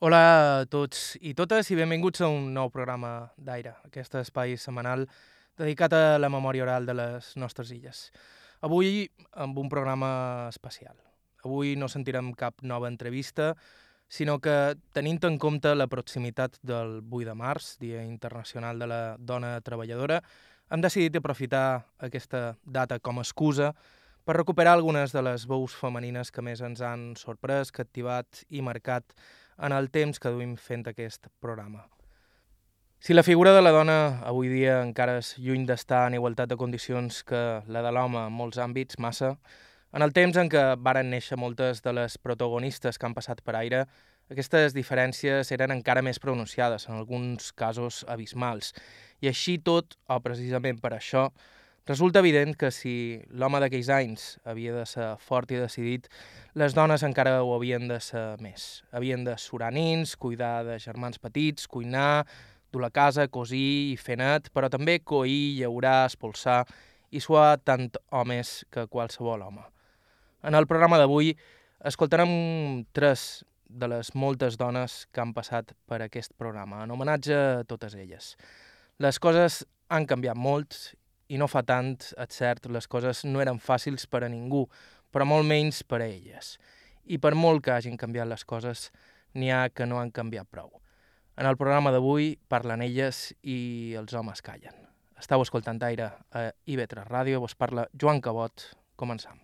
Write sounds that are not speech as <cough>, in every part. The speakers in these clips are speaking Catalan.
Hola a tots i totes i benvinguts a un nou programa d'Aire, aquest espai setmanal dedicat a la memòria oral de les nostres illes. Avui amb un programa especial. Avui no sentirem cap nova entrevista, sinó que, tenint en compte la proximitat del 8 de març, Dia Internacional de la Dona Treballadora, hem decidit aprofitar aquesta data com a excusa per recuperar algunes de les veus femenines que més ens han sorprès, captivat i marcat en el temps que duim fent aquest programa. Si la figura de la dona avui dia encara és lluny d'estar en igualtat de condicions que la de l'home en molts àmbits, massa, en el temps en què varen néixer moltes de les protagonistes que han passat per aire, aquestes diferències eren encara més pronunciades, en alguns casos abismals. I així tot, o precisament per això, resulta evident que si l'home d'aquells anys havia de ser fort i decidit, les dones encara ho havien de ser més. Havien de surar nins, cuidar de germans petits, cuinar, dur la casa, cosir i fer net, però també coir, llaurar, espolsar i suar tant homes que qualsevol home. En el programa d'avui escoltarem tres de les moltes dones que han passat per aquest programa, en homenatge a totes elles. Les coses han canviat molt i no fa tant, et cert, les coses no eren fàcils per a ningú, però molt menys per a elles. I per molt que hagin canviat les coses, n'hi ha que no han canviat prou. En el programa d'avui parlen elles i els homes callen. Estau escoltant aire a IB3 Ràdio, vos parla Joan Cabot. Començam.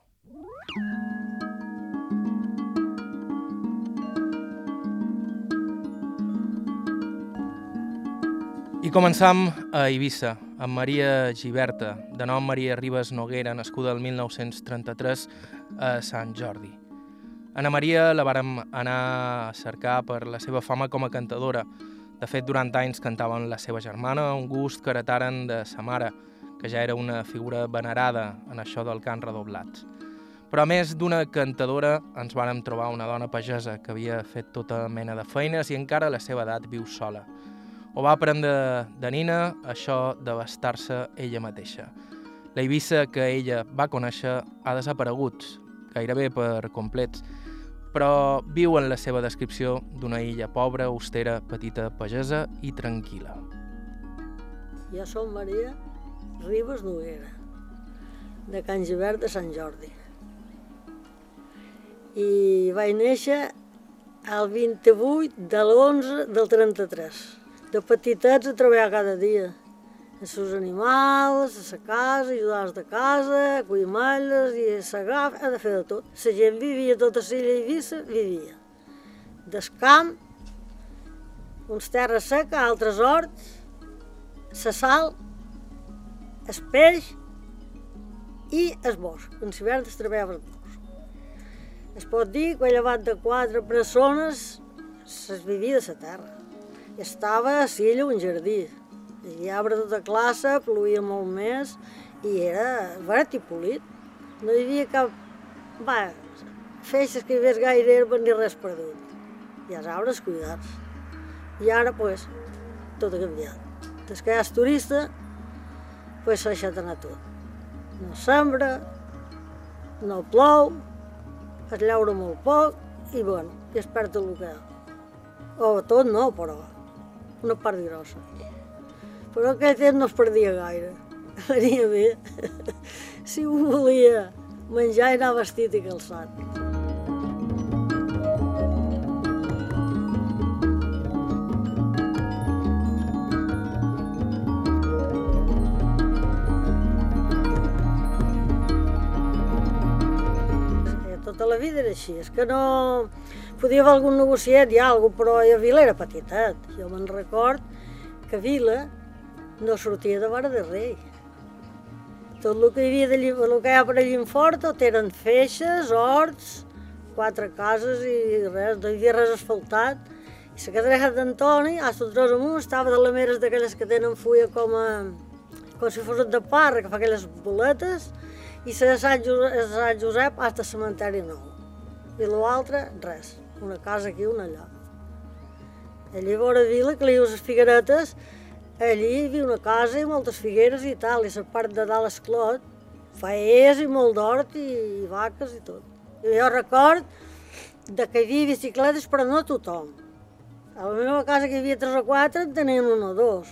I començam a Eivissa, amb Maria Giberta, de nom Maria Ribes Noguera, nascuda el 1933 a Sant Jordi. Anna Maria la vàrem anar a cercar per la seva fama com a cantadora. De fet, durant anys cantava amb la seva germana, un gust que heretaren de sa mare, que ja era una figura venerada en això del cant redoblat. Però a més d'una cantadora, ens vàrem trobar una dona pagesa que havia fet tota mena de feines i encara a la seva edat viu sola. O va aprendre de nina això d'abastar-se ella mateixa. La Eivissa que ella va conèixer ha desaparegut, gairebé per complet, però viu en la seva descripció d'una illa pobra, austera, petita, pagesa i tranquil·la. Jo som Maria Ribes Noguera, de Can Givert de Sant Jordi. I vaig néixer el 28 de l'11 del 33. De petitets a treballar cada dia. A sus animals, a sa casa, ajudar de casa, malles i a segar, ha de fer de tot. La gent vivia tota la illa Eivissa, vivia. Des camp, uns terres seca, altres horts, la sal, el peix i el bosc. En l'hivern es treballava el bosc. Es pot dir que llevat de quatre persones es vivia de la terra. Estava a l'illa un jardí. Hi havia arbre tota classe, plovia molt més i era verd i polit. No hi havia cap... Va, feixes que hi hagués gaire herba ni res perdut. I els arbres cuidats. I ara, pues, tot ha canviat. Des que és turista, pues s'ha deixat anar tot. No sembra, no plou, es llaura molt poc i, bueno, i es perd el que. O tot no, però una part grossa. Però aquell temps no es perdia gaire. <laughs> Venia bé. <laughs> si un volia menjar i vestit i calçat. tota la vida era així, és que no... Podia haver algun negociat i alguna però a Vila era petitet. Jo me'n record que Vila no sortia de vora de rei. Tot el que hi havia de, el que hi ha per tot eren feixes, horts, quatre cases i res, no hi havia res asfaltat. I la cadreja d'Antoni, a Sotrós amunt, estava de lameres d'aquelles que tenen fulla com a, com si fossin de parra, que fa aquelles boletes, i la de Sant Josep, hasta cementeri nou. I l'altre, res, una casa aquí, una allà. Allí a vora Vila, que li dius les figueretes, allí hi havia una casa i moltes figueres i tal, i la part de dalt esclot, faers i molt d'hort i, i vaques i tot. I jo record de que hi havia bicicletes, però no tothom. A la meva casa que hi havia tres o quatre en tenien un o dos.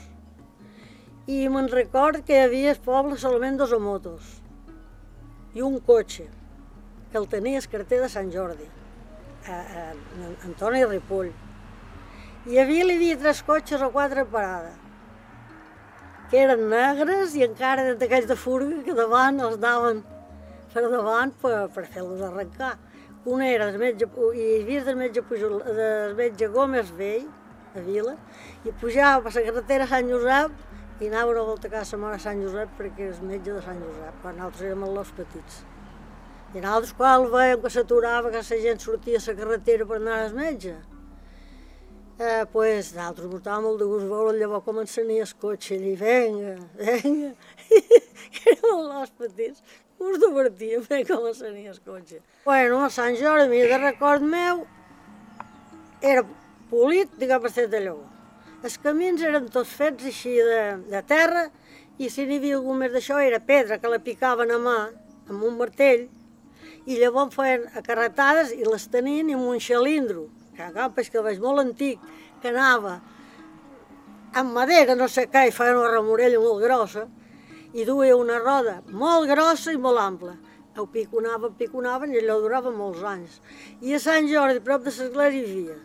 I me'n record que hi havia al poble solament dos motos i un cotxe, que el tenia el carter de Sant Jordi, a, a, a Antoni Ripoll. I havia, hi havia tres cotxes o quatre parades, que eren negres i encara d'aquells de furga que davant els daven per davant per, per fer-los arrencar. Un era del metge, i hi havia del metge, Pujol, del metge Gómez Vell, a Vila, i pujava per la carretera Sant Josep i anava una volta a casa mare a Sant Josep perquè és metge de Sant Josep, quan nosaltres érem els petits. I nosaltres quan el veiem que s'aturava, que la gent sortia a la carretera per anar al metge, eh, pues, ens estava molt de gust veure llavors com ensenia el cotxe allí, venga, venga, <laughs> que érem els petits, us divertíem fer com ensenia el cotxe. Bueno, a Sant Jordi, de record meu, era polit, diguem, per de llavor. Els camins eren tots fets així de, de terra i si n'hi havia algun més d'això era pedra que la picaven a mà amb un martell i llavors feien acarretades i les tenien amb un xalindro, que agafes que veig molt antic, que anava amb madera, no sé què, i feien una remorella molt grossa, i duia una roda molt grossa i molt ampla. Ho piconaven, piconaven i allò durava molts anys. I a Sant Jordi, prop de l'església, hi havia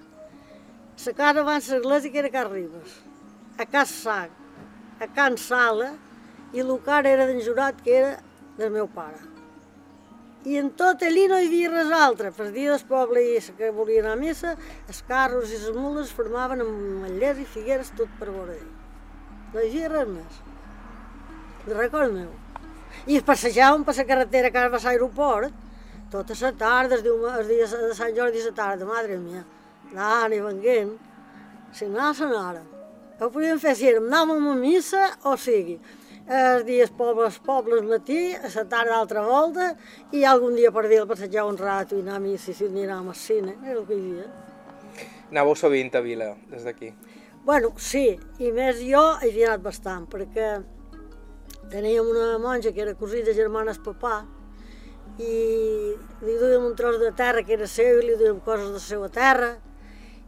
la casa abans l'església que era Can Ribes, a Cas Sac, a Can Sala, i el car era d'en Jurat, que era del meu pare. I en tot allí no hi havia res altre. Per dia del poble i que volia anar a missa, els carros i les mules formaven amb mallers i figueres tot per veure ell. No hi havia res més. Record meu. I es passejàvem per la carretera que va a l'aeroport, tota la tarda, els dies de Sant Jordi i la tarda, madre mia anant i venguent, si anava, s'anara. Ho podíem fer si anàvem a missa, o sigui, els dies pobles, pobles matí, a la tarda altra volta, i algun dia per dir passejar un rato i anar a missa, si anàvem al cine, era el que hi havia. Anàveu sovint a Vila, des d'aquí? Bueno, sí, i més jo he havia anat bastant, perquè teníem una monja que era cosina germana papà, i li duíem un tros de terra que era seu i li duíem coses de la seva terra,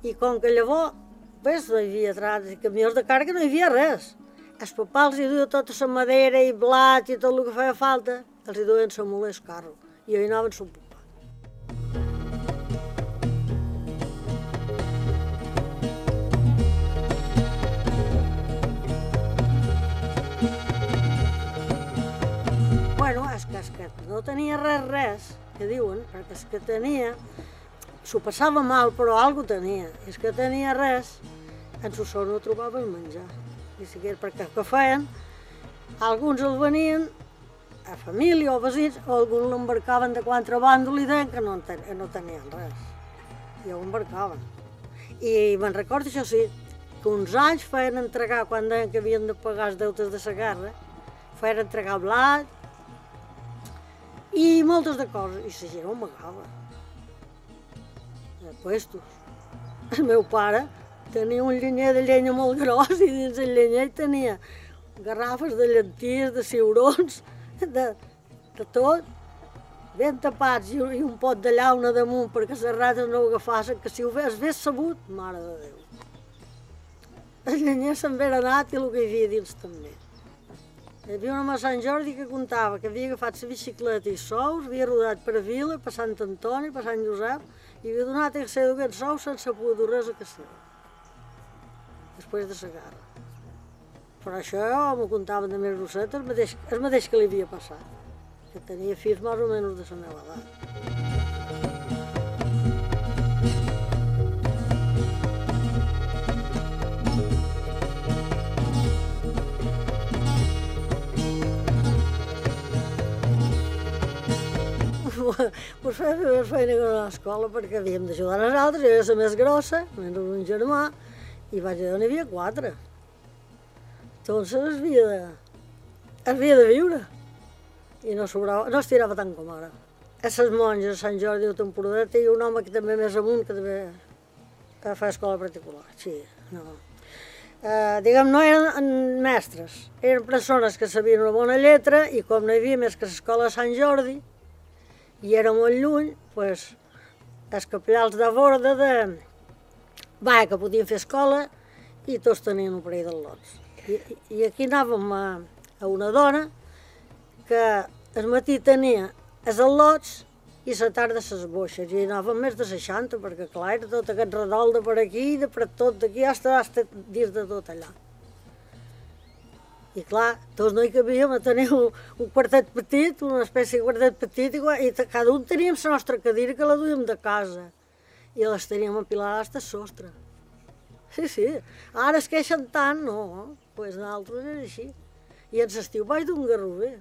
i com que llavors, pues, no hi havia trats i camions de càrrega, no hi havia res. Els papals hi duien tota la madera i blat i tot el que feia falta, els hi duien la mula i carro. I hi anava en son papà. Bueno, és que, és que no tenia res, res, que diuen, perquè és que tenia s'ho passava mal, però algo tenia. És que tenia res, en su no trobava el menjar. I si perquè que feien, alguns el venien a família o veïns, o alguns l'embarcaven de contrabando i deien que no, ten, no tenien res. I ho embarcaven. I me'n recordo, això sí, que uns anys feien entregar, quan deien que havien de pagar els deutes de la guerra, feien entregar blat i moltes de coses, i la gent ho amagava de puestos. El meu pare tenia un llenyer de llenya molt gros i dins el llenyer tenia garrafes de llenties, de ciurons, de, de tot, ben tapats i, i un pot de llauna damunt perquè les rates no ho agafassin, que si ho hagués ben sabut, mare de Déu. El llenyer se'n ve anat i el que hi havia dins també. Hi havia una a Sant Jordi que contava que havia agafat la bicicleta i sous, havia rodat per Vila, per Sant Antoni, per Sant Josep, i havia donat el seu aquest sou sense poder dur res a Castelló, després de la guerra. Però això m'ho contava de més Rosseta, el mateix, el mateix que li havia passat, que tenia fills més o menys de la meva edat. <laughs> pues feia feina a l'escola perquè havíem d'ajudar els altres, jo era la més grossa, menys un germà, i vaig dir, n'hi havia quatre. Entonces es havia de, es havia de viure. I no, sobrava, no es tirava tant com ara. A les monges, a Sant Jordi de temporadeta, i un home que també més amunt, que també que fa escola particular. Sí, no. Eh, diguem, no eren mestres, eren persones que sabien una bona lletra i com no hi havia més que l'escola de Sant Jordi, i era molt lluny, pues, els capellals de borda de, Va, que podien fer escola i tots tenien un parell de lots. I, i aquí anàvem a, a una dona que el matí tenia els al·lots i la tarda les boixes, i anàvem més de 60, perquè clar, era tot aquest redol de per aquí, de per tot d'aquí, hasta, hasta dins de tot allà. I clar, tots no hi cabíem tenir un, un quartet petit, una espècie de quartet petit, i, i cada un teníem la nostra cadira que la duíem de casa, i les teníem apilades hasta sostre. Sí, sí, ara es queixen tant, no, doncs pues nosaltres era així. I en l'estiu vaig d'un garrover.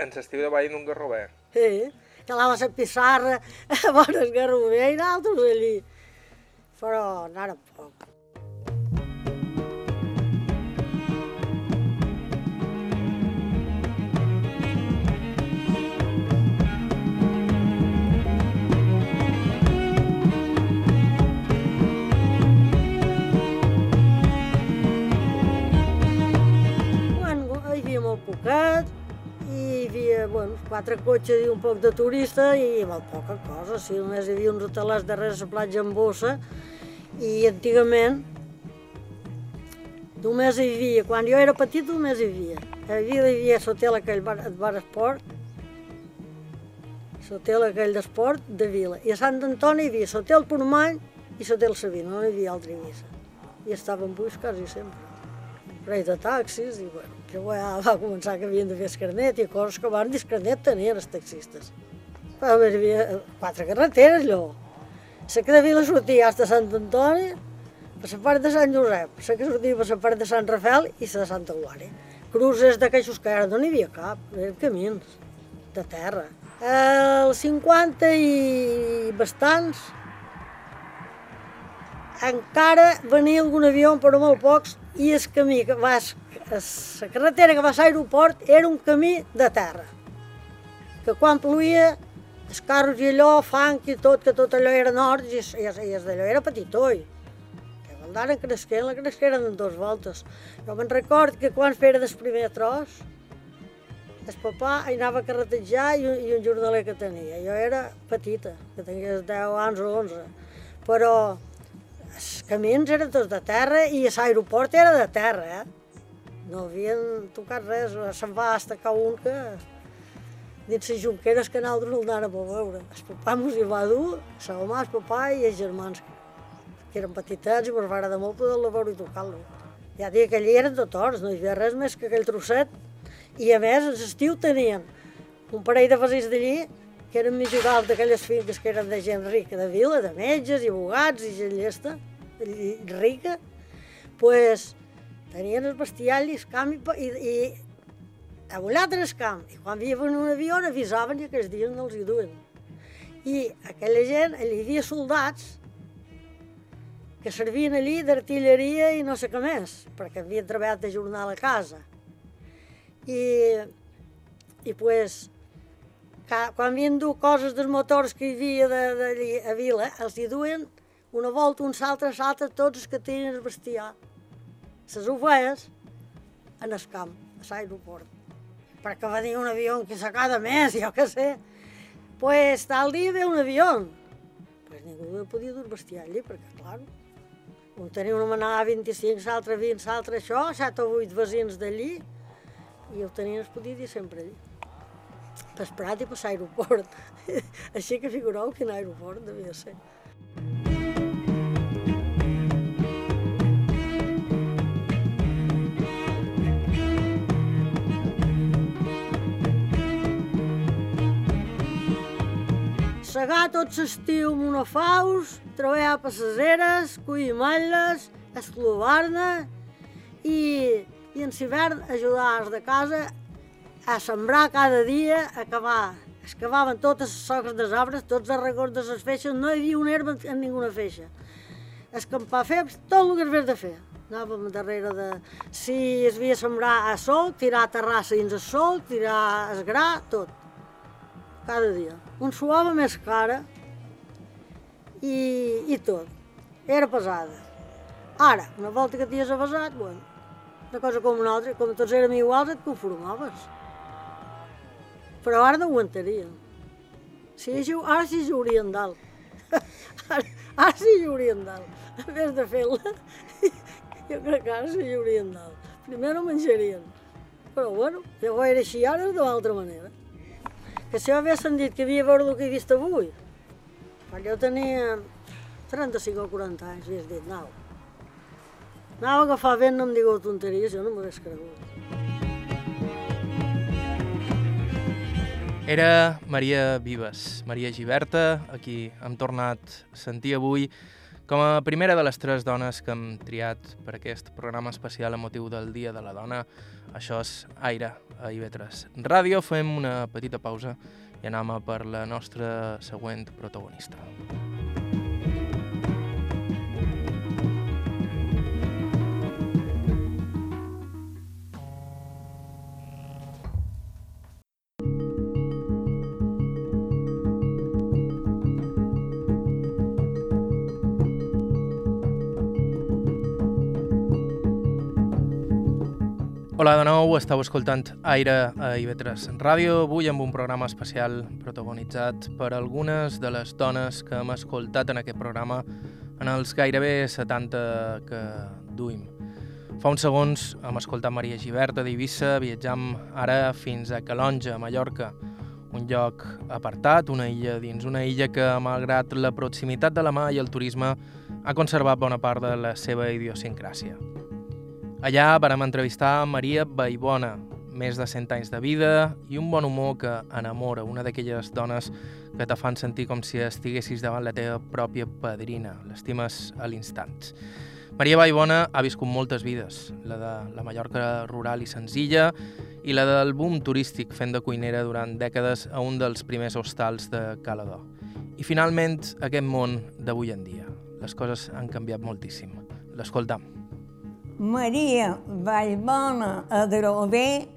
En l'estiu de vaig d'un garrover? Sí, que anava a la pissarra, <laughs> a bones garrover i nosaltres allí. Però anàrem poc. Bueno, quatre cotxes i un poc de turista i molt poca cosa, sí, només hi havia uns hotelers darrere la platja en bossa i antigament només hi havia, quan jo era petit només hi havia. Hi havia, hi havia l'hotel aquell bar, bar esport, l'hotel aquell d'esport de Vila. I a Sant Antoni hi havia l'hotel Portmany i l'hotel Sabina, no hi havia altra Eivissa. I estaven buits quasi sempre. Rei de taxis, i bueno, que <laughs> va començar que havien de fer el carnet, i coses que van dir carnet tenien els taxistes. Però hi havia quatre carreteres, allò. La que de Vila sortia fins a Sant Antoni, per la part de Sant Josep, la que sortia per la part de Sant Rafael i la de Santa Eulàlia. Cruces de queixos que ara no n'hi havia cap, eren camins de terra. El 50 i bastants, encara venia algun avió, però molt pocs, i el camí que va, la carretera que va a l'aeroport era un camí de terra, que quan ploia els carros i allò, fang i tot, que tot allò era nord i, i, i d'allò era petitoi. Que anaren cresquent, la cresqueren en dues voltes. Jo me'n record que quan feia el primer tros, el papà anava a carretejar i, i un jornaler que tenia. Jo era petita, que tenia 10 anys o 11, però els camins eren tots de terra i l'aeroport era de terra, eh? No havien tocat res, se'n va estacar un que dins les jonqueres que nosaltres no l'anàrem a veure. El papà mos hi va dur, sa mamà, el papà i els germans, que eren petitets i mos va agradar molt poder-lo veure i tocar-lo. Ja dic que allí eren tot hores, no hi havia res més que aquell trosset. I a més, a l'estiu tenien un parell de vesics d'allí que eren mijorals d'aquelles finques que eren de gent rica, de vila, de metges i abogats i gent llesta, rica, pues, tenien el bestial i el camp i, i, i a un altre camp. I quan viven un avió avisaven i aquells dies no els hi duen. I aquella gent, hi havia soldats que servien allí d'artilleria i no sé què més, perquè havien treballat de jornal a casa. I, i pues, quan havien dut coses dels motors que hi havia de, de, a Vila, els hi duen una volta, un saltre, saltre, tots els que tenen el bestiar. Les ovelles en el camp, a l'aeroport. Perquè va dir un avió que s'ha cada més, jo què sé. Pues tal dia ve un avió. Pues ningú no podia dur bestiar allí, perquè, clar, un tenia una manada 25, l'altre 20, l'altre això, 7 o 8 vecins d'allí, i ho tenien, es podia dir sempre allí. Per Prat i per l'aeroport. <laughs> Així que figureu quin aeroport devia ser. Segar tot l'estiu monofaus, treballar per les eres, collir malles, esclovar-ne i, i en l'hivern ajudar els de casa a sembrar cada dia, a cavar. Es cavaven totes les soques dels arbres, tots els records de les feixes, no hi havia una herba en ninguna feixa. Escampar fer tot el que es de fer. Anàvem darrere de... Si es havia sembrar a sol, tirar a terrassa dins el sol, tirar el gra, tot cada dia. Un suava més cara i, i tot. Era pesada. Ara, una volta que t'hies avasat, bueno, una cosa com una altra, com tots érem iguals, et conformaves. Però ara no aguantaria. Sí, ara sí jugarien dalt. <laughs> ara, Ara sí hi haurien dalt. En vez de fer-la, <laughs> jo crec que ara sí hi haurien dalt. Primer no menjarien. Però bueno, ho era així, ara és de l'altra manera. Que si jo hagués sentit que havia veure el que he vist avui, quan jo tenia 35 o 40 anys, hagués dit, anava. Anava a agafar vent, no em digueu tonteries, jo no m'ho hagués cregut. Era Maria Vives, Maria Giberta, a qui hem tornat a sentir avui com a primera de les tres dones que hem triat per aquest programa especial a motiu del Dia de la Dona. Això és Aire a IB3 Ràdio. Fem una petita pausa i anem a per la nostra següent protagonista. Hola de nou, estàu escoltant Aire a IB3 Ràdio, avui amb un programa especial protagonitzat per algunes de les dones que hem escoltat en aquest programa en els gairebé 70 que duim. Fa uns segons hem escoltat Maria Giberta d'Eivissa, viatjam ara fins a Calonja, a Mallorca, un lloc apartat, una illa dins una illa que, malgrat la proximitat de la mà i el turisme, ha conservat bona part de la seva idiosincràsia. Allà vam entrevistar Maria Baibona, més de 100 anys de vida i un bon humor que enamora, una d'aquelles dones que te fan sentir com si estiguessis davant la teva pròpia padrina, l'estimes a l'instant. Maria Baibona ha viscut moltes vides, la de la Mallorca rural i senzilla i la del boom turístic fent de cuinera durant dècades a un dels primers hostals de Calador. I finalment aquest món d'avui en dia. Les coses han canviat moltíssim. L'escoltam. Maria Vallbona Adrover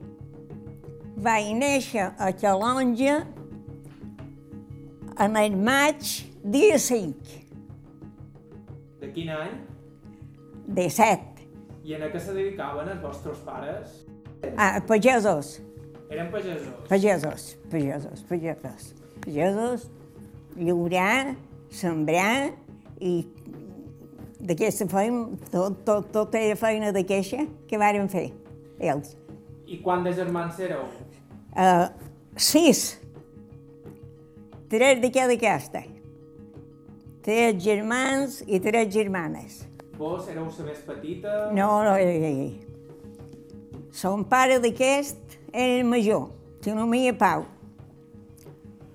va néixer a Calonja en el maig dia 5 De quin any? de 7. I en a què se dedicaven els vostres pares? Ah, pagesos, Eren pagesos. pagesos, pagesos, pagesos. Pagesos, llaurar, sembrar i d'aquesta feina, tot, tot, tot era feina de queixa que varen fer, ells. I quant de germans éreu? Uh, sis. Tres de cada casta. Tres germans i tres germanes. Vos éreu la més petita? No, no, ei. Son pare d'aquest era el major, se nomia Pau.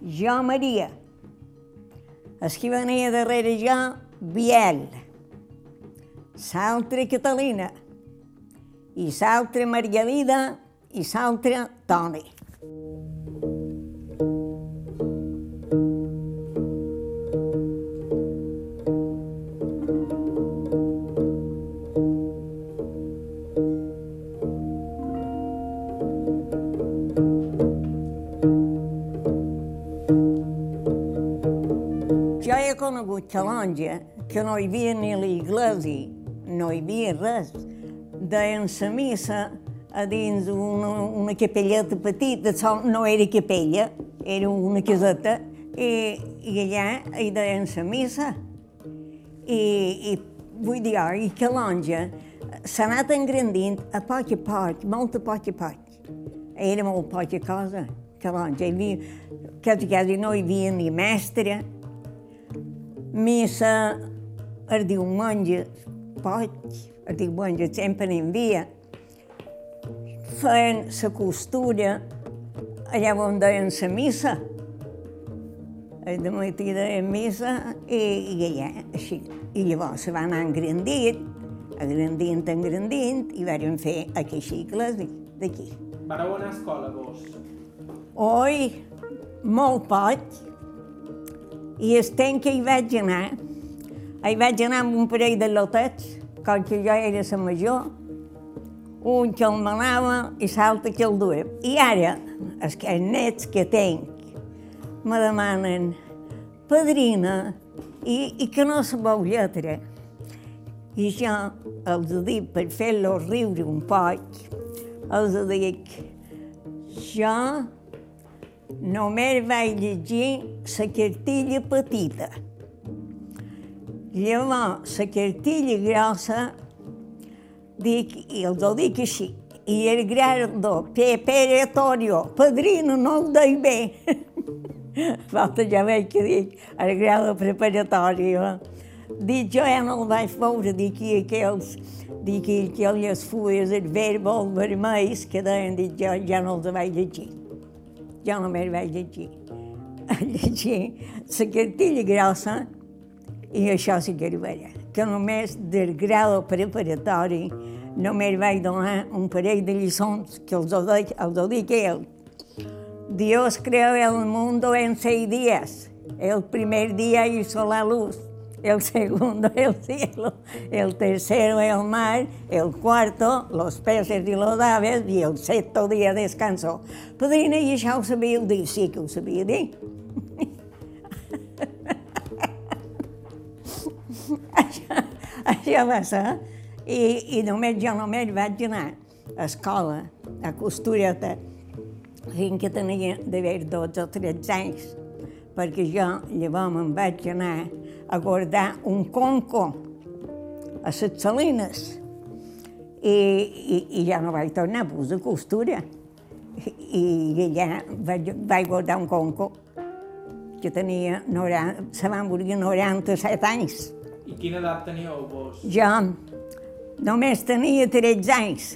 Jo, Maria. El que venia darrere jo, Biel. L'altra Catalina. I l'altra Margarida i l'altra Toni. Jo he conegut Calonja, que no hi havia ni l'església, no hi havia res. Deien la missa a dins una, una capelleta petita, sol- no era capella, era una caseta, i, i allà hi deien la missa. I, i vull dir, i Calonja s'ha anat engrandint a poc a poc, molt a poc a poc. Era molt poca cosa, Calonja. Hi havia, quasi, quasi no hi havia ni mestre, missa el diumenge, poc, el diumenge sempre n'hi havia. Feien la costura allà on deien la missa. El de matí deien missa i, i allà, així. I llavors se va anar engrandint, engrandint, engrandint, i varen fer aquesta iglesia d'aquí. Vareu anar a escola, vos? Oi, molt poc. I el temps que hi vaig anar, hi vaig anar amb un parell de lotets, com que jo era la major, un que el manava i l'altre que el duia. I ara, els que nets que tenc me demanen padrina i, i que no sabeu lletra. I jo els dic, per fer-los riure un poc, els dic, jo només vaig llegir la cartilla petita. Llavors, la cartilla grossa, dic, i els ho dic així, i el grado preparatorio, padrino, no ho deia bé. <laughs> Falta ja veig que dic, el grado preparatorio. Dic, jo ja no el vaig veure, dic, i aquells, dic, i aquelles fulles, els verbals vermells, que deien, dic, jo ja no els vaig llegir. Jo no me'ls vaig llegir. Llegir la <laughs> cartilla grossa, i això sí que era vera, que només del grado preparatori només vaig donar un parell de lliçons que els ho dic, els ho dic ell. Dios creó el mundo en seis días. El primer día hizo la luz, el segundo <laughs> el cielo, el tercero el mar, el cuarto los peces y los aves y el sexto día descansó. Padrina, i això ho sabíeu dir? Sí que ho sabia dir. <laughs> això, això va ser. I, I només jo només vaig anar a escola, a Costureta, fins que tenia d'haver 12 o 13 anys, perquè jo llavors me'n vaig anar a guardar un conco a les Salines i, i, i ja no vaig tornar a posar costura. I, i allà vaig, vaig guardar un conco que tenia, 90, se van morir 97 anys. I quina edat teníeu vos? Jo només tenia 13 anys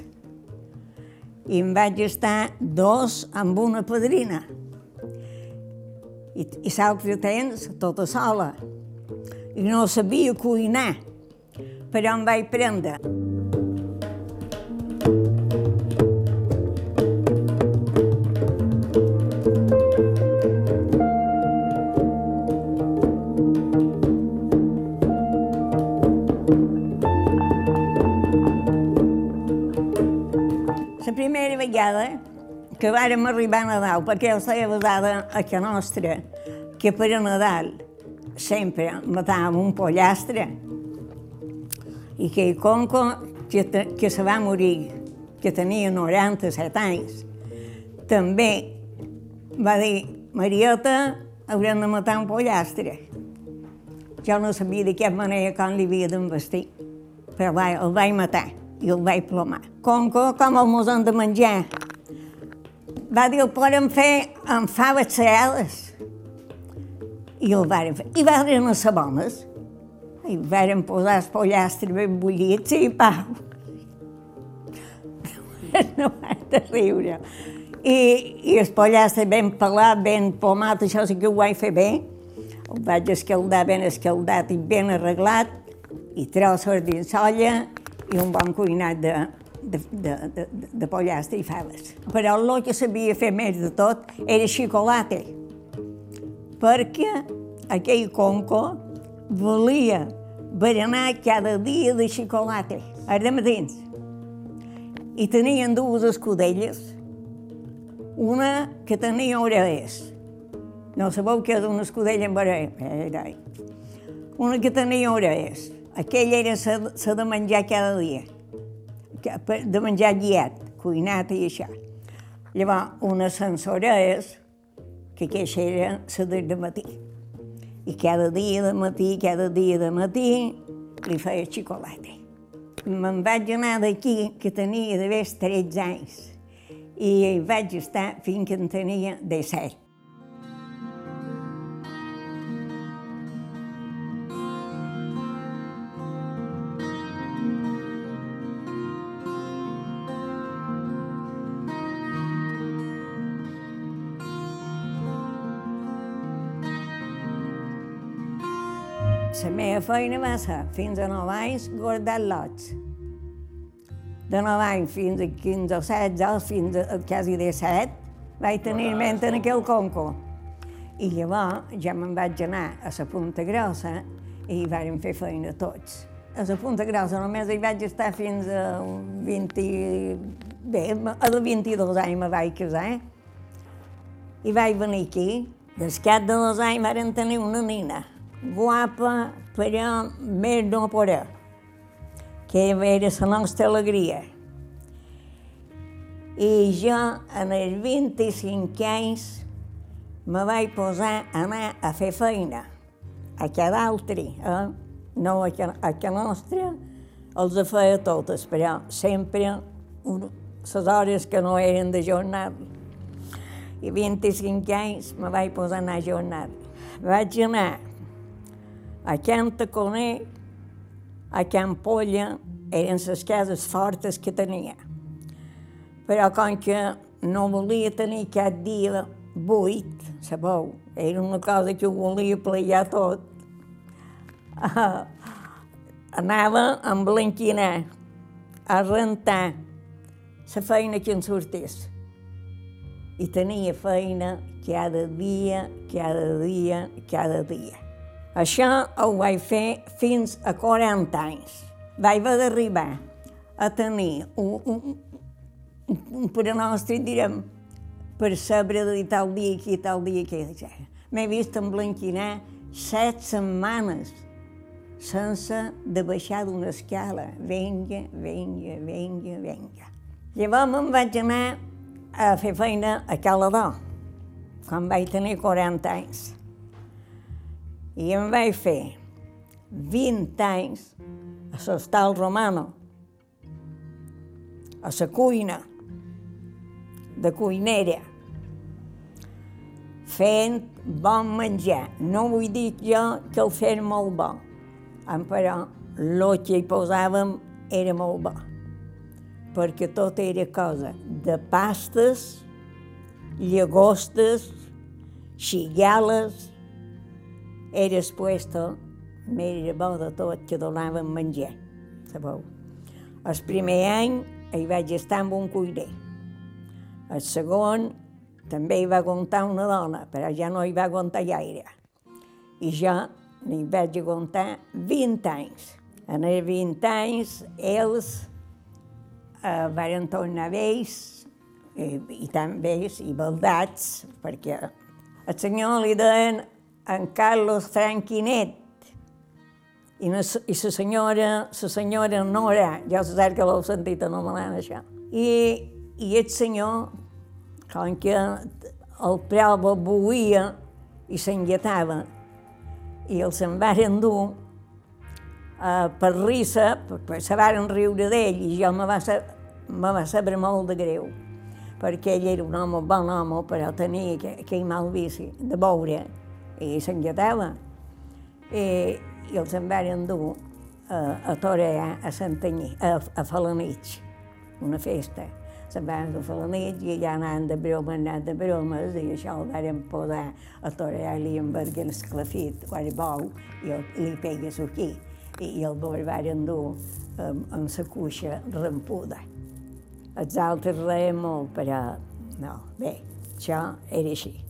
i em vaig estar dos amb una padrina. I, i l'altre temps tota sola. I no sabia cuinar, però em vaig prendre. Primera vegada que vàrem arribar a Nadal, perquè jo estava basada a que nostra, que per a Nadal sempre matàvem un pollastre i que el conco que, que se va morir, que tenia 97 anys, també va dir, Marieta, haurem de matar un pollastre. Jo no sabia de què manera com li havia d'envestir, però vai, el vaig matar i el vaig plomar. Conco, com el mos de menjar? Va dir, el podem fer amb faves cereals. I el vàrem fer. I varen les sabones. I varen posar el pollastre ben bullit, sí, pau. <laughs> No vaig de riure. I, I el pollastre ben pelat, ben pomat, això sí que ho vaig fer bé. El vaig escaldar ben escaldat i ben arreglat, i trossos dins olla i un bon cuinat de, de, de, de, de pollastre i faves. Però el que sabia fer més de tot era xocolata, perquè aquell conco volia berenar cada dia de xocolata, als matins. I tenien dues escudelles, una que tenia orelles. No sabeu què és una escudella amb orelles? Una que tenia orelles. Aquella era la de menjar cada dia, de menjar guiat, cuinat i això. Llavors, una sensora és que aquesta era la de matí. I cada dia de matí, cada dia de matí, li feia xocolata. Me'n vaig anar d'aquí, que tenia d'haver 13 anys, i vaig estar fins que en tenia 17. La meva feina va ser, fins a 9 anys, guardar lots. De 9 anys fins a 15 o 16, fins a quasi 17, vaig tenir ment en aquell conco. I llavors ja me'n vaig anar a la Punta Grossa i hi vàrem fer feina tots. A la Punta Grossa només hi vaig estar fins a 20... Bé, a els 22 anys me vaig casar. I vaig venir aquí. Des cap de dos anys varen tenir una nina, guapa, però més no poder, que era la nostra alegria. I jo, en els 25 anys, me vaig posar a anar a fer feina, a cada altre, eh? no a, a que nostra, els feia totes, però sempre les hores que no eren de jornada. I 25 anys me vaig posar a anar a jornada. Vaig anar a Can Taconer, a Can Polla, eren les cases fortes que tenia. Però com que no volia tenir cap dia buit, sabeu, era una cosa que ho volia plegar tot, uh, anava a emblanquinar, <laughs> a rentar la feina que en sortís. I tenia feina cada dia, cada dia, cada dia. Això ho vaig fer fins a 40 anys. Vaig haver d'arribar a tenir un, un, un pronòstic, direm, per saber de tal dia aquí, tal dia aquí. M'he vist emblanquinar set setmanes sense de baixar d'una escala. Venga, venga, venga, venga. Llavors me'n vaig anar a fer feina a Calador, quan vaig tenir 40 anys. I em vaig fer 20 anys a l'hostal romano, a la cuina, de cuinera, fent bon menjar. No vull dir jo que el fer molt bo, però el que hi posàvem era molt bo, perquè tot era cosa de pastes, llagostes, xigales, era expuesto, m'era bo de tot que donàvem menjar, sabeu? El primer any hi vaig estar amb un cuiner. El segon també hi va aguantar una dona, però ja no hi va aguantar gaire. I jo n'hi vaig aguantar 20 anys. En els 20 anys, ells eh, van tornar vells, i, i tan vells i baldats, perquè el senyor li deien en Carlos Franquinet, i, la, i la senyora, la senyora Nora, ja sé que l'heu sentit anomenant això. I, i el senyor, com que el preu buia i s'enlletava, i els en varen dur uh, per risa, perquè se varen riure d'ell i jo me va, me va saber molt de greu, perquè ell era un home, bon home, però tenia aquell mal vici de veure i s'enlletava. I, I els en varen dur uh, a torear a Santanyí, a, a Falanich, una festa se'n van a la nit i ja anaven de broma, anaven de bromes, i això el varen posar a torear-li amb el esclafit, quan bou, i el, li pegues aquí, i, i el varen dur amb, amb la cuixa rampuda. Els altres reien molt, però no, bé, això era així.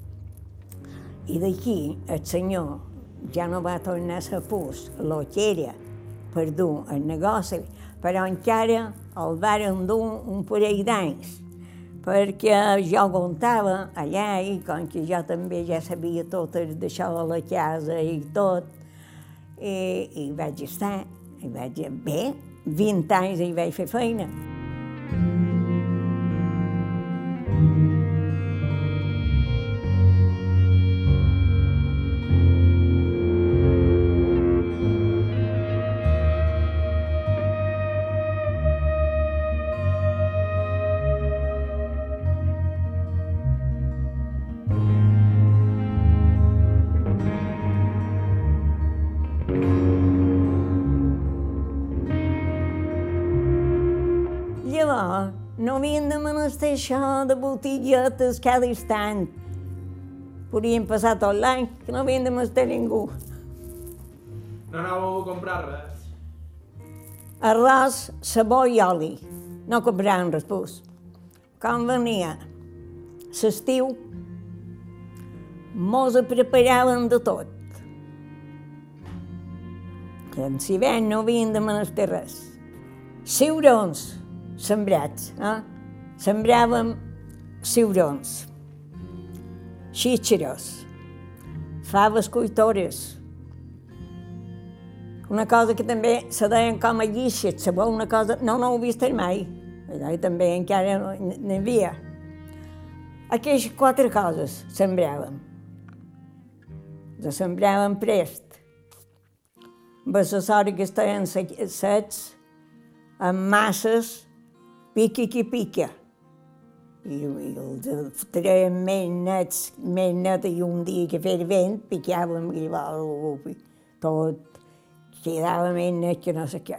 I d'aquí el senyor ja no va tornar a ser pus, lo que era per dur el negoci, però encara el varen dur un parell d'anys, perquè jo comptava allà i com que jo també ja sabia tot d'això de la casa i tot, i, i vaig estar, i vaig, bé, 20 anys i vaig fer feina. Això de botiguetes cada instant. Podríem passar tot l'any, que no havien de menester ningú. No anàveu a comprar res? Arròs, sabó i oli. No compràvem res, pues. Com venia l'estiu, mos preparaven de tot. En l'hivern no havien de menester res. Ciurons sembrats, eh? Sembràvem ciurons, xíxeros, faves cuitores, una cosa que també se deien com a guixet, sabeu? Una cosa... No, no ho he vist mai. Allà també encara n'hi havia. Aquestes quatre coses sembràvem. Les sembràvem prest. sort que estaven sets amb masses pica que pica. I, i més nets, més net, i un dia que feia vent, picàvem i tot quedava net que no sé què.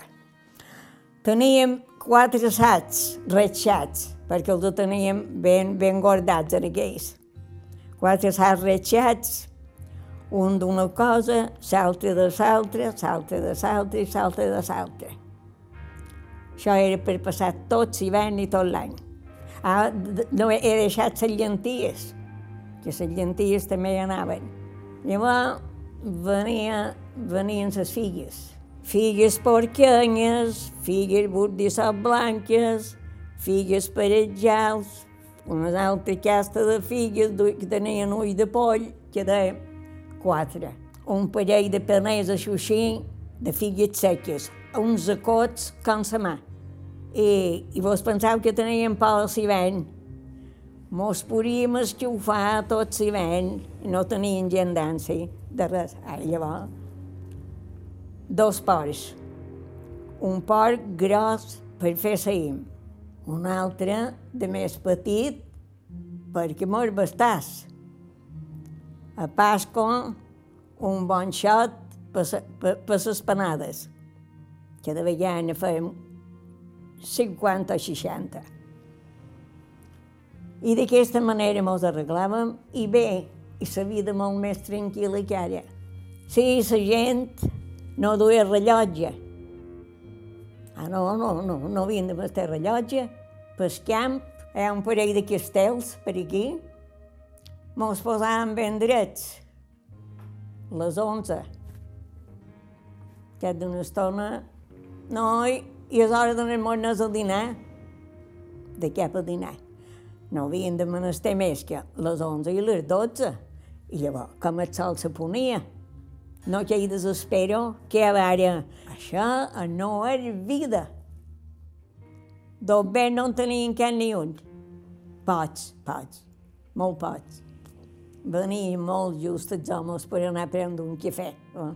Teníem quatre assats retxats, perquè els teníem ben, ben guardats en aquells. Quatre assats retxats, un d'una cosa, l'altre de l'altre de l'altra i l'altre de l'altra. Això era per passar tot l'hivern i tot l'any. Ah, no he deixat les llenties, que les llenties també hi anaven. Llavors venia, venien les figues. Figues porquenyes, figues burdissot blanques, figues parejals, una altra casta de figues que tenien ull de poll, que deia quatre. Un parell de peners així, de figues seques, uns acots com sa mà. I, i vos penseu que teníem por al hivern. Mos podíem escufar tot l'hivern i no tenien gent d'ansi de res. Ara llavors, dos porcs. Un porc gros per fer saïm, un altre de més petit perquè mos bastàs. A Pasco, un bon xot per, per, per les panades, que de vegades fèiem 50 o 60. I d'aquesta manera mos arreglàvem i bé, i la vida molt més tranquil·la que ara. Sí, la gent no duia rellotge. Ah, no, no, no, no havien de vestir rellotge. Pel camp hi ha un parell de castells per aquí. Mos posàvem ben drets. Les 11. Que d'una estona... No, i i és hora d'anar-nos a dinar. De què per dinar? No havien de menester més que les 11 i les 12. I llavors, com el sol se ponia, no que hi desespero, que a veure, això no és vida. Doncs bé, no en tenien cap ni un. Pots, pots, molt pots. Venia molt just els homes per anar a prendre un cafè, eh?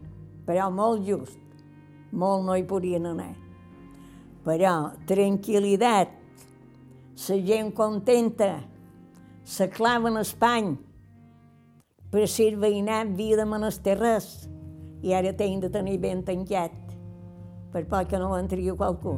però molt just. Molt no hi podien anar. Però tranquil·litat, la gent contenta, la clava en espany, per ser veïnat havia de menester res, i ara tenc de tenir ben tancat, per poc que no entri qualcú.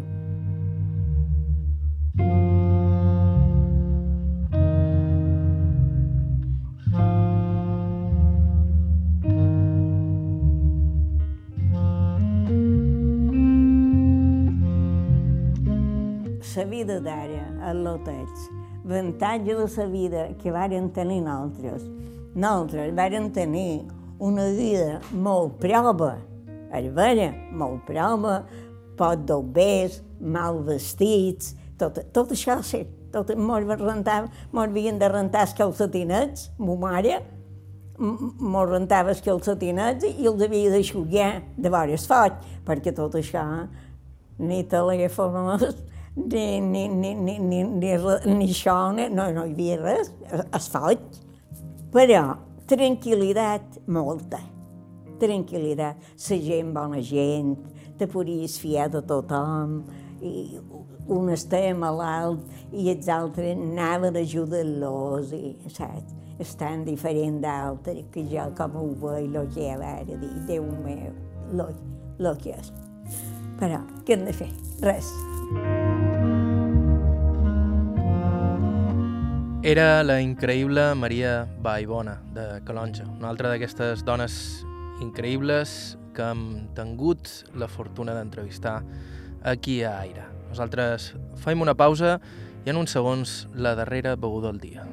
Vida d'ara, el lotets, avantatge de la vida que varen tenir nosaltres. Nosaltres varen tenir una vida molt prova, és vera, molt prova, pot d'obers, mal vestits, tot, tot això sí, tot, mos, rentava, mos havien de rentar els calcetinets, mo mare, mos rentava els calcetinets i els havia d'aixugar de vores foc, perquè tot això ni telèfons, ni, ni, ni, ni, ni, ni, ni això, no, no hi havia res, asfalt. Però tranquil·litat molta, tranquil·litat. La gent, bona gent, te podies fiar de tothom, i un estava malalt i els altres anaven a ajudar-los, saps? És tan diferent d'altres que jo com ho veig, el que hi ha dir, Déu meu, el que és. Però, què hem de fer? Res. Era la increïble Maria Baibona, de Calonja, una altra d'aquestes dones increïbles que hem tingut la fortuna d'entrevistar aquí a Aire. Nosaltres faim una pausa i en uns segons la darrera beguda del dia.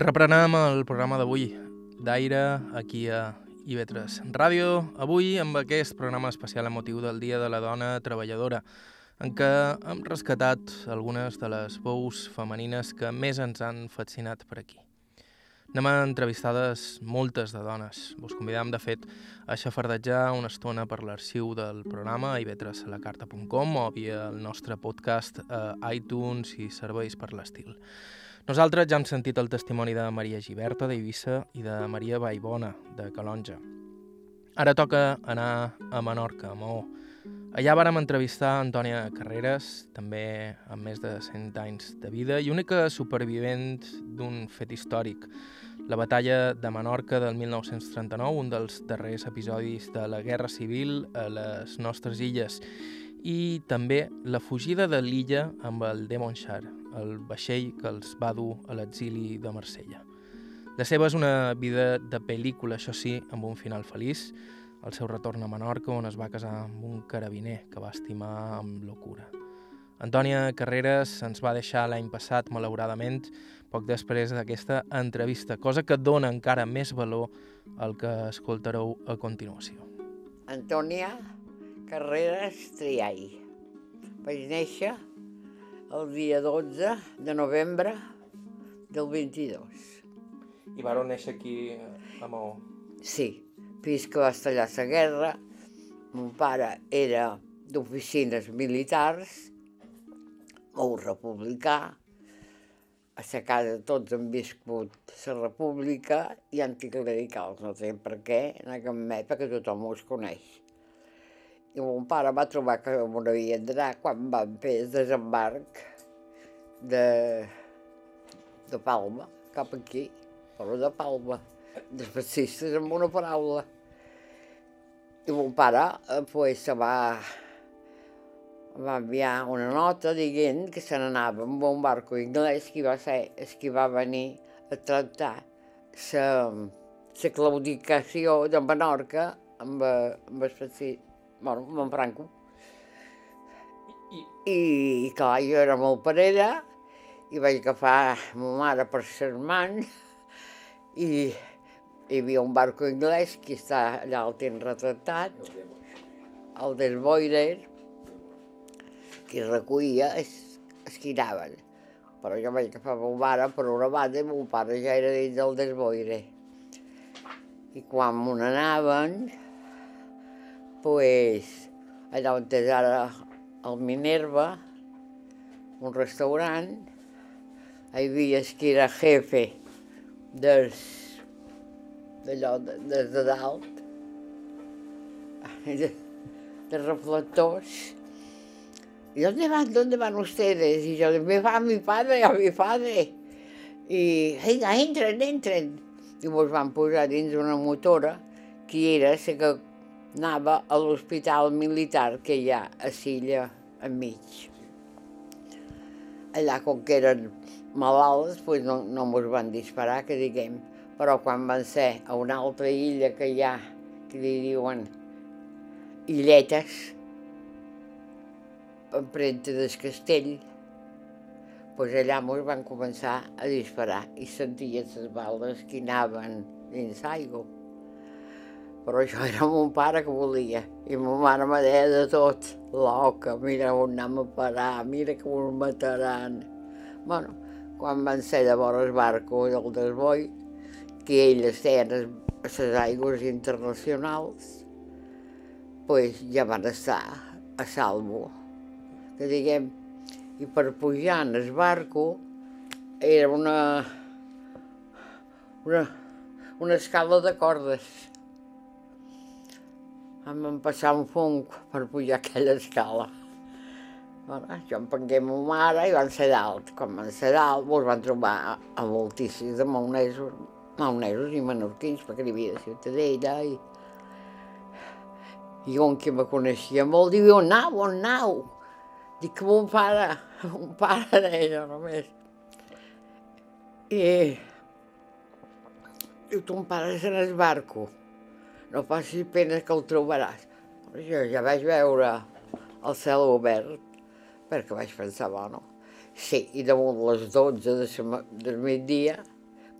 Reprenem el programa d'avui d'aire aquí a IB3 Ràdio, avui amb aquest programa especial emotiu del Dia de la Dona Treballadora, en què hem rescatat algunes de les veus femenines que més ens han fascinat per aquí. Anem a entrevistades moltes de dones. Vos convidam, de fet, a xafardejar una estona per l'arxiu del programa a ib3alacarta.com o via el nostre podcast a iTunes i serveis per l'estil. Nosaltres ja hem sentit el testimoni de Maria Giberta d'Eivissa i de Maria Baibona de Calonja. Ara toca anar a Menorca, a Maó. Allà vàrem entrevistar Antònia Carreras, també amb més de 100 anys de vida i única supervivent d'un fet històric, la batalla de Menorca del 1939, un dels darrers episodis de la Guerra Civil a les nostres illes, i també la fugida de l'illa amb el Demonchar, el vaixell que els va dur a l'exili de Marsella. La seva és una vida de pel·lícula, això sí, amb un final feliç, el seu retorn a Menorca, on es va casar amb un carabiner que va estimar amb locura. Antònia Carreras ens va deixar l'any passat, malauradament, poc després d'aquesta entrevista, cosa que dona encara més valor al que escoltareu a continuació. Antònia Carreras Triai. Vaig néixer el dia 12 de novembre del 22. I vareu néixer aquí a Maó? Sí, fins que va estallar la guerra. Mon pare era d'oficines militars, molt republicà, a la casa tots han viscut la república i anticlericals, no sé per què, en aquella època tothom us coneix. I mon pare va trobar que m'ho havia d'anar quan van fer el desembarc de, de Palma, cap aquí, però de Palma, dels fascistes amb una paraula. I mon pare eh, pues, se va, va enviar una nota dient que se n'anava amb un barco anglès que va ser que va venir a tractar la claudicació de Menorca amb, amb el fascisme, bueno, amb en Franco. I, I, clar, jo era molt parella i vaig agafar ma mare per ses mans i hi havia un barco anglès que està allà el tenen retratat, el Desboirer, que recollia els que anaven. Però jo vaig agafar mon mare per una banda i mon pare ja era dins del Desboire. I quan me n'anaven, pues, allà on és ara el Minerva, un restaurant, hi havia que era jefe dels d'allò de, des de dalt, de, de reflectors. ¿Y dónde van? ¿Dónde van ustedes? Y yo, me va mi padre, a mi padre. I, vinga, entren, entren. I mos van posar dins una motora que era la que anava a l'hospital militar que hi ha a Silla enmig. Allà, com que eren malalts, pues no, no mos van disparar, que diguem però quan van ser a una altra illa que hi ha, que li diuen illetes, empremta del castell, doncs allà ens van començar a disparar i sentia les bales que anaven dins l'aigua. Però això era mon pare que volia, i ma mare me deia de tot, loca, mira on anem a parar, mira que ens mataran. Bueno, quan van ser llavors el barco del desboi, que elles feien a les aigües internacionals, pues ja van estar a salvo. Que diguem, i per pujar en el barco era una, una, una escala de cordes. Em van passar un fong per pujar aquella escala. Bueno, jo em prengué ma mare i van ser dalt. Quan van ser dalt, ens van trobar a moltíssims de maonesos maonesos i menorquins, perquè hi havia de Ciutadella i... I un que me coneixia molt diu, on nau, on nau? Dic que mon pare, <laughs> mon pare deia només. I diu, ton pare és en el barco, no passis pena que el trobaràs. Jo ja vaig veure el cel obert, perquè vaig pensar, bueno, sí, i damunt les 12 de del migdia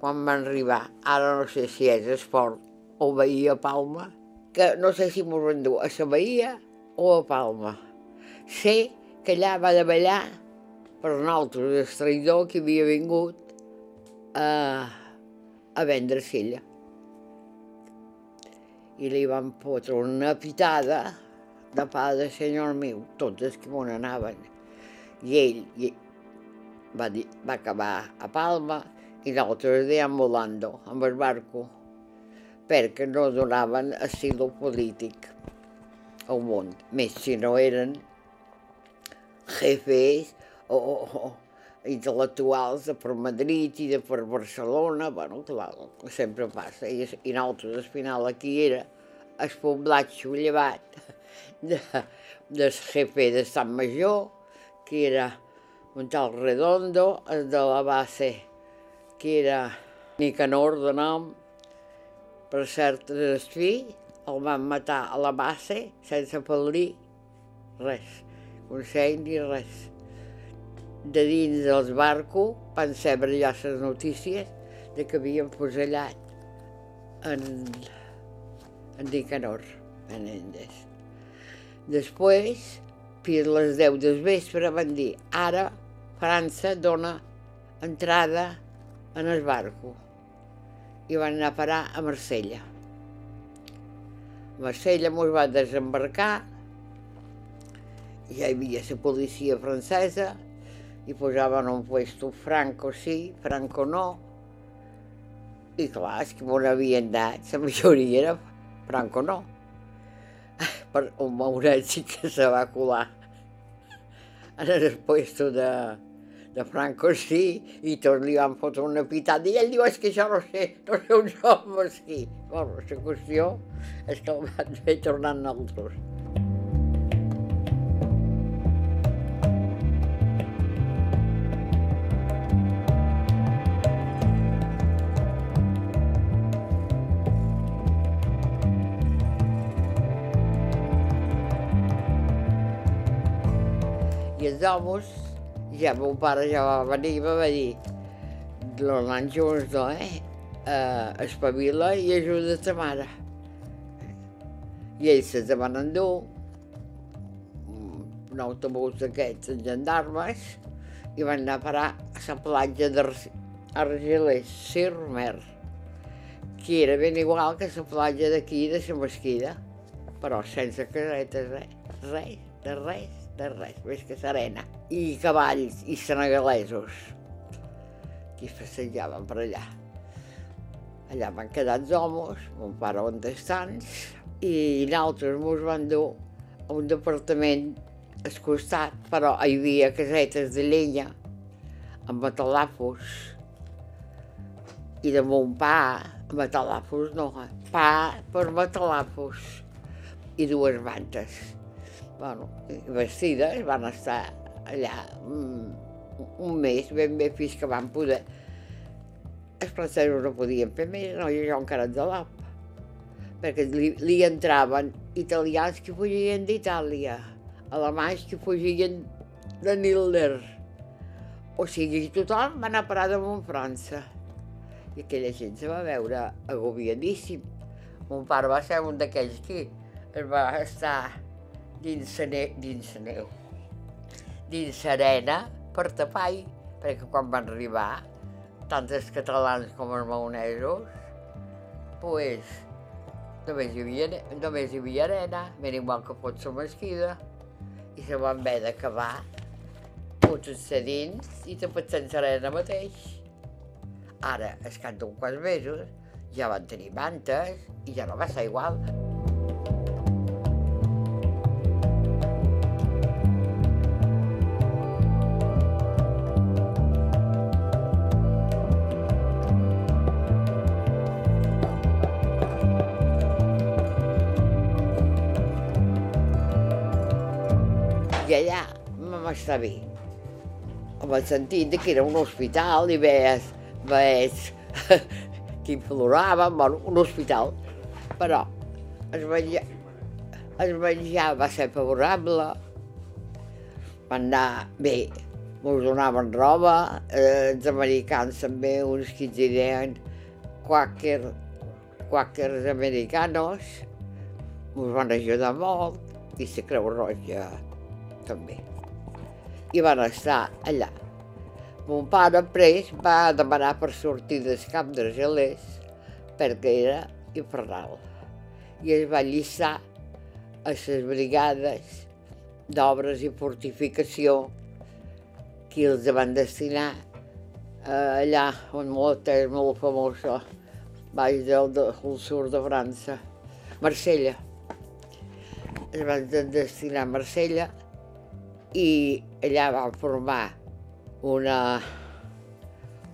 quan van arribar, ara no sé si és esport o Bahia Palma, que no sé si m'ho van dur a la Bahia o a Palma. Sé que allà va de ballar per nosaltres el traïdor que havia vingut a, a vendre sella. I li van fotre una pitada de pa de senyor meu, tots els que m'on anaven. I ell i va, dir, va acabar a Palma i nosaltres deambulando amb el barco perquè no donaven asilo polític al món, més si no eren jefes o, o, o intel·lectuals de per Madrid i de per Barcelona, bueno, clar, sempre passa. I, i nosaltres, al final, aquí era el poblatxo llevat de, del jefe de Sant Major, que era un tal Redondo, el de la base, que era Nicanor de nom, per cert, el el van matar a la base sense pel·lir res, consell ni res de dins dels barcos van saber ja les notícies de que havien fusellat en, en Nicanor, en Endes. Després, fins a les 10 del vespre, van dir ara França dona entrada en el barco i van anar a parar a Marsella. Marsella ens va desembarcar, ja hi havia la policia francesa, i posaven un puesto franco sí, franco no. I clar, és que m'on havien dat, la majoria era franco no. Per un mauret sí que se va colar en el puesto de, de Franco sí, i tots li van fotre una pitada, i ell diu, és que això no sé, no sé on som aquí. Bueno, la qüestió és que el van fer tornar nosaltres. Homes, ja meu pare ja va venir i va dir los junts, no, eh? Uh, espavila i ajuda ta mare. I ells se van endur un autobús d'aquests en gendarmes i van anar a parar a la platja d'Argelers, Sirmer, que era ben igual que la platja d'aquí de la Mesquida, però sense casetes, res, res, de res de res, més que serena. I cavalls i senegalesos que passejaven per allà. Allà van quedar els homes, mon pare on estants, i nosaltres ens van dur a un departament al costat, però hi havia casetes de llenya amb matalafos i de mon pa, matalafos no, pa per matalafos i dues mantes bueno, vestides, van estar allà un, un mes, ben bé, fins que van poder... Els francesos no podien fer més, no, i jo encara de l'op, perquè li, li entraven italians que fugien d'Itàlia, alemanys que fugien de Nilder, o sigui, tothom va anar a parar damunt França. I aquella gent se va veure agobiadíssim. Mon pare va ser un d'aquells que es va estar dins neu, dins neu, dins l'arena per tapar-hi, perquè quan van arribar, tant els catalans com els maonesos, pues, només hi havia, només hi havia arena, ben igual que pot ser mesquida, i se van haver d'acabar fotent a dins i tapats sense arena mateix. Ara, es cap d'un quants mesos, ja van tenir mantes i ja no va ser igual. Bé. En el sentit de que era un hospital i veies, veies <laughs> qui plorava, bueno, un hospital. Però el menjar, el menjar va ser favorable, van anar bé, ens donaven roba, eh, els americans també, uns que deien quàquer, quàquers americanos ens van ajudar molt i la Creu Roja també. I van estar allà. Mon pare pres va demanar per sortir del camp d'Argelers perquè era infernal i es va llistar a les brigades d'obres i fortificació que els van destinar eh, allà on molt és molt famosa, baix del, del sud de França, Marsella. Es van destinar a Marsella i allà van formar una,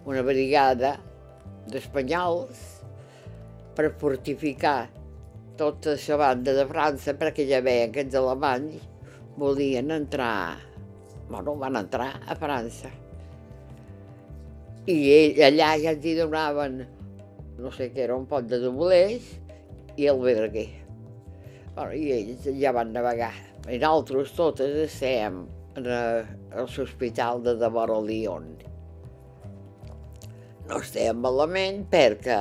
una brigada d'espanyols per fortificar tota la banda de França perquè ja veien que els alemanys volien entrar, bueno, van entrar a França. I ell, allà ja hi donaven, no sé què era, un pot de doblers i el Verguer. Bueno, I ells ja van navegar. I nosaltres totes estem en l'hospital de Devora Lyon. No estem malament perquè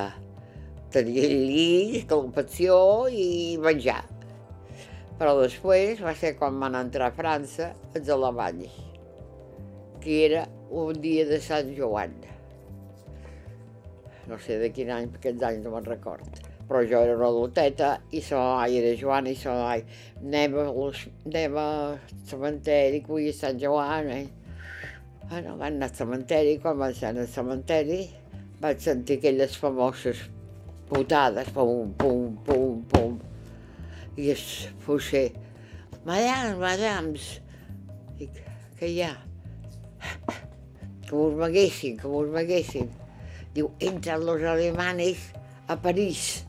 tenia llit, calefacció i menjar. Però després va ser quan van entrar a França els alemanys, que era un dia de Sant Joan. No sé de quin any, aquests anys no me'n record. Però jo era una adulteta i sa mare era Joana i sa mare anem, a los, anem al cementeri, que avui Sant Joan. Eh? Bueno, van anar al cementeri, quan van ser al cementeri vaig sentir aquelles famoses putades, pum, pum, pum, pum. I es fosser, madams, madams, dic, què hi ha? Que us maguessin, que us maguessin. Diu, entran los alemanes a París.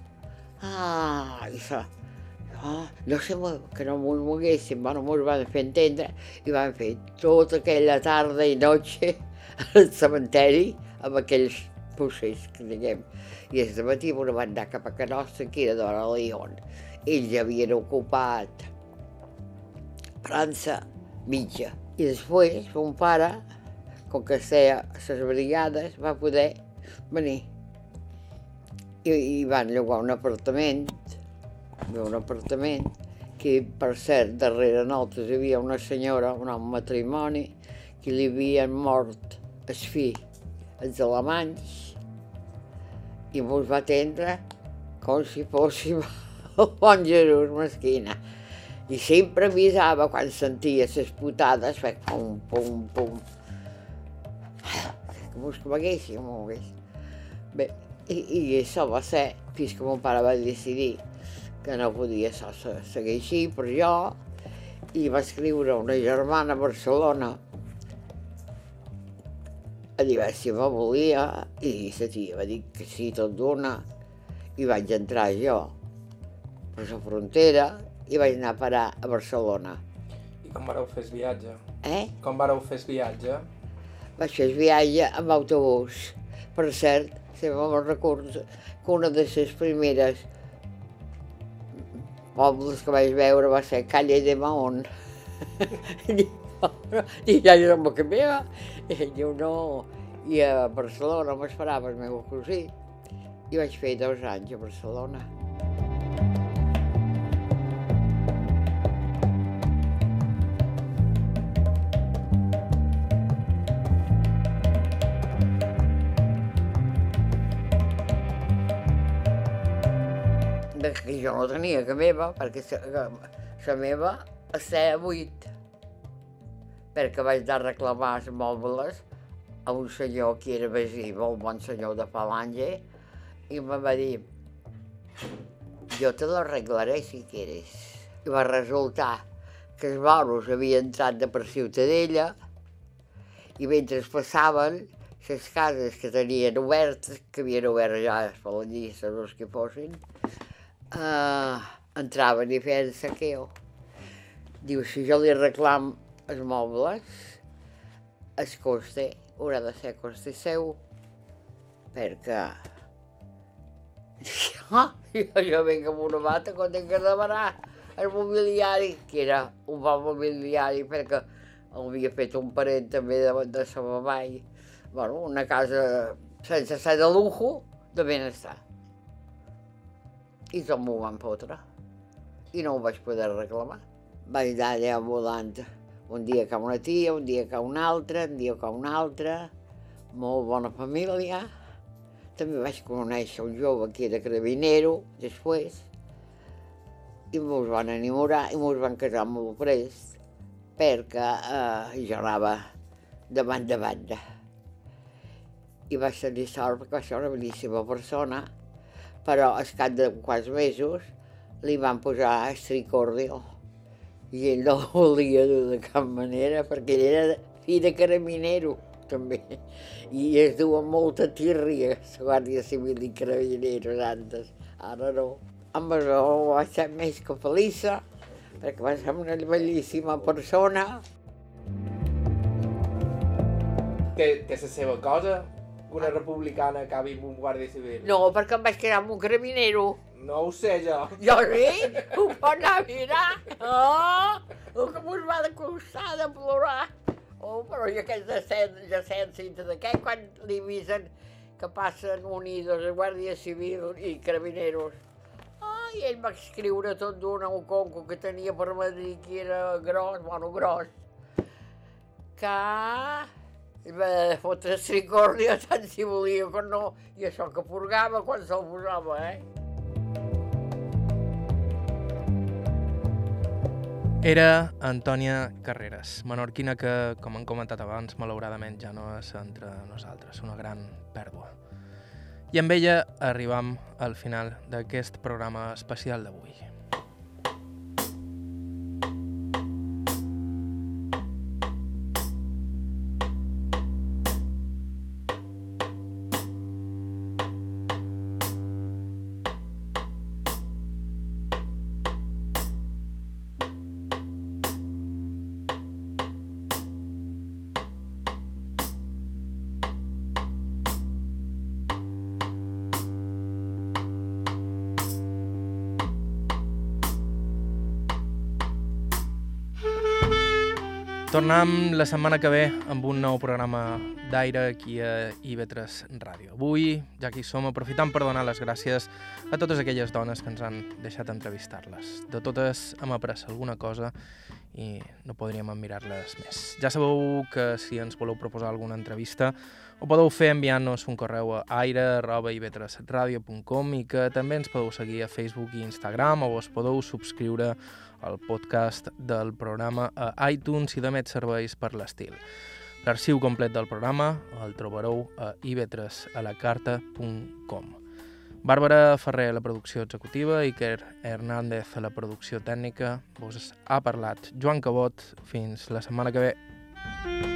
Ah, i això, ah, no sé, que no mos moguessin, bueno, mos van fer entendre i van fer tota aquella tarda i noche <laughs> al cementeri amb aquells procés, que diguem. I el matí bueno, van anar cap a Canossa, que era d'hora a León. Ells havien ocupat França mitja. I després, mon pare, com que feia les brigades, va poder venir. I, i van llogar un apartament, un apartament, que per cert, darrere nosaltres hi havia una senyora, un home matrimoni, que li havien mort el fill, els alemanys, i mos va atendre com si fóssim <laughs> el bon Jesús mesquina. I sempre avisava quan sentia les putades, feia pum, pum, pum. Que mos coneguéssim, mogués. Bé, i, i això va ser fins que mon pare va decidir que no podia seguir així per jo i va escriure una germana a Barcelona a dir si me volia i la tia va dir que sí, tot d'una i vaig entrar jo per la frontera i vaig anar a parar a Barcelona. I com vareu fer el viatge? Eh? Com vareu fer el viatge? Vaig fer el viatge amb autobús. Per cert, sempre me'n recordo que una de les primeres pobles que vaig veure va ser Calle de Mahón. <laughs> I ja jo no que meva. I diu, no. I a Barcelona m'esperava el meu cosí. I vaig fer dos anys a Barcelona. Que jo no tenia que meva, perquè la meva estava buit. Perquè vaig a reclamar els mobles a un senyor que era veí, molt bon senyor de Falange, i em va dir, jo te l'arreglaré si quieres. I va resultar que els moros havien entrat de per Ciutadella i mentre passaven les cases que tenien obertes, que havien obert ja les falangistes, els que fossin, uh, entraven i feien saqueo. Diu, si jo li reclam els mobles, el coste haurà de ser coste seu, perquè <laughs> jo, jo, jo vinc amb una mata quan tinc que demanar el mobiliari, que era un bon mobiliari perquè havia fet un parent també de, de sa mamà i, bueno, una casa sense ser de lujo, de benestar. I tot m'ho van fotre. I no ho vaig poder reclamar. Vaig anar allà volant un dia que una tia, un dia que una altra, un dia que una altra, molt bona família. També vaig conèixer un jove que era carabinero, després, i mos van enamorar i mos van casar molt prest, perquè eh, jo anava de banda a banda. I vaig tenir sort perquè va ser una bellíssima persona, però al cap de quants mesos li van posar estricordio i ell no volia dur de cap manera perquè ell era fill de carabinero també i es duen molta tírria la Guàrdia Civil i Carabineros antes, ara no. Amb això vaig ser més que feliça perquè va ser una bellíssima persona Té, té la seva cosa? Una republicana acabi amb un guàrdia civil? No, perquè em vaig quedar amb un carabinero. No ho sé jo. Jo sí, ho pot anar a mirar. Oh, el que mos va de costar de plorar. Oh, però i aquest decència d'aquest, quan li avisen que passen unidos a Guàrdia Civil i Carabineros. Ah, i ell va escriure tot d'una un conco que tenia per Madrid, que era gros, bueno, gros. Que i va fotre tricòrdia tant si volia com no, i això que purgava quan se'l posava, eh? Era Antònia Carreras, menorquina que, com han comentat abans, malauradament ja no és entre nosaltres, una gran pèrdua. I amb ella arribam al final d'aquest programa especial d'avui. Tornem la setmana que ve amb un nou programa d'aire aquí a IB3 Ràdio. Avui, ja que hi som, aprofitant per donar les gràcies a totes aquelles dones que ens han deixat entrevistar-les. De totes hem après alguna cosa i no podríem admirar-les més. Ja sabeu que si ens voleu proposar alguna entrevista ho podeu fer enviant-nos un correu a aire.ib3radio.com i que també ens podeu seguir a Facebook i Instagram o us podeu subscriure el podcast del programa a iTunes i d'emet serveis per l'estil. L'arxiu complet del programa el trobareu a ib3alacarta.com. Bàrbara Ferrer a la producció executiva, Iker Hernández a la producció tècnica, vos ha parlat Joan Cabot. Fins la setmana que ve.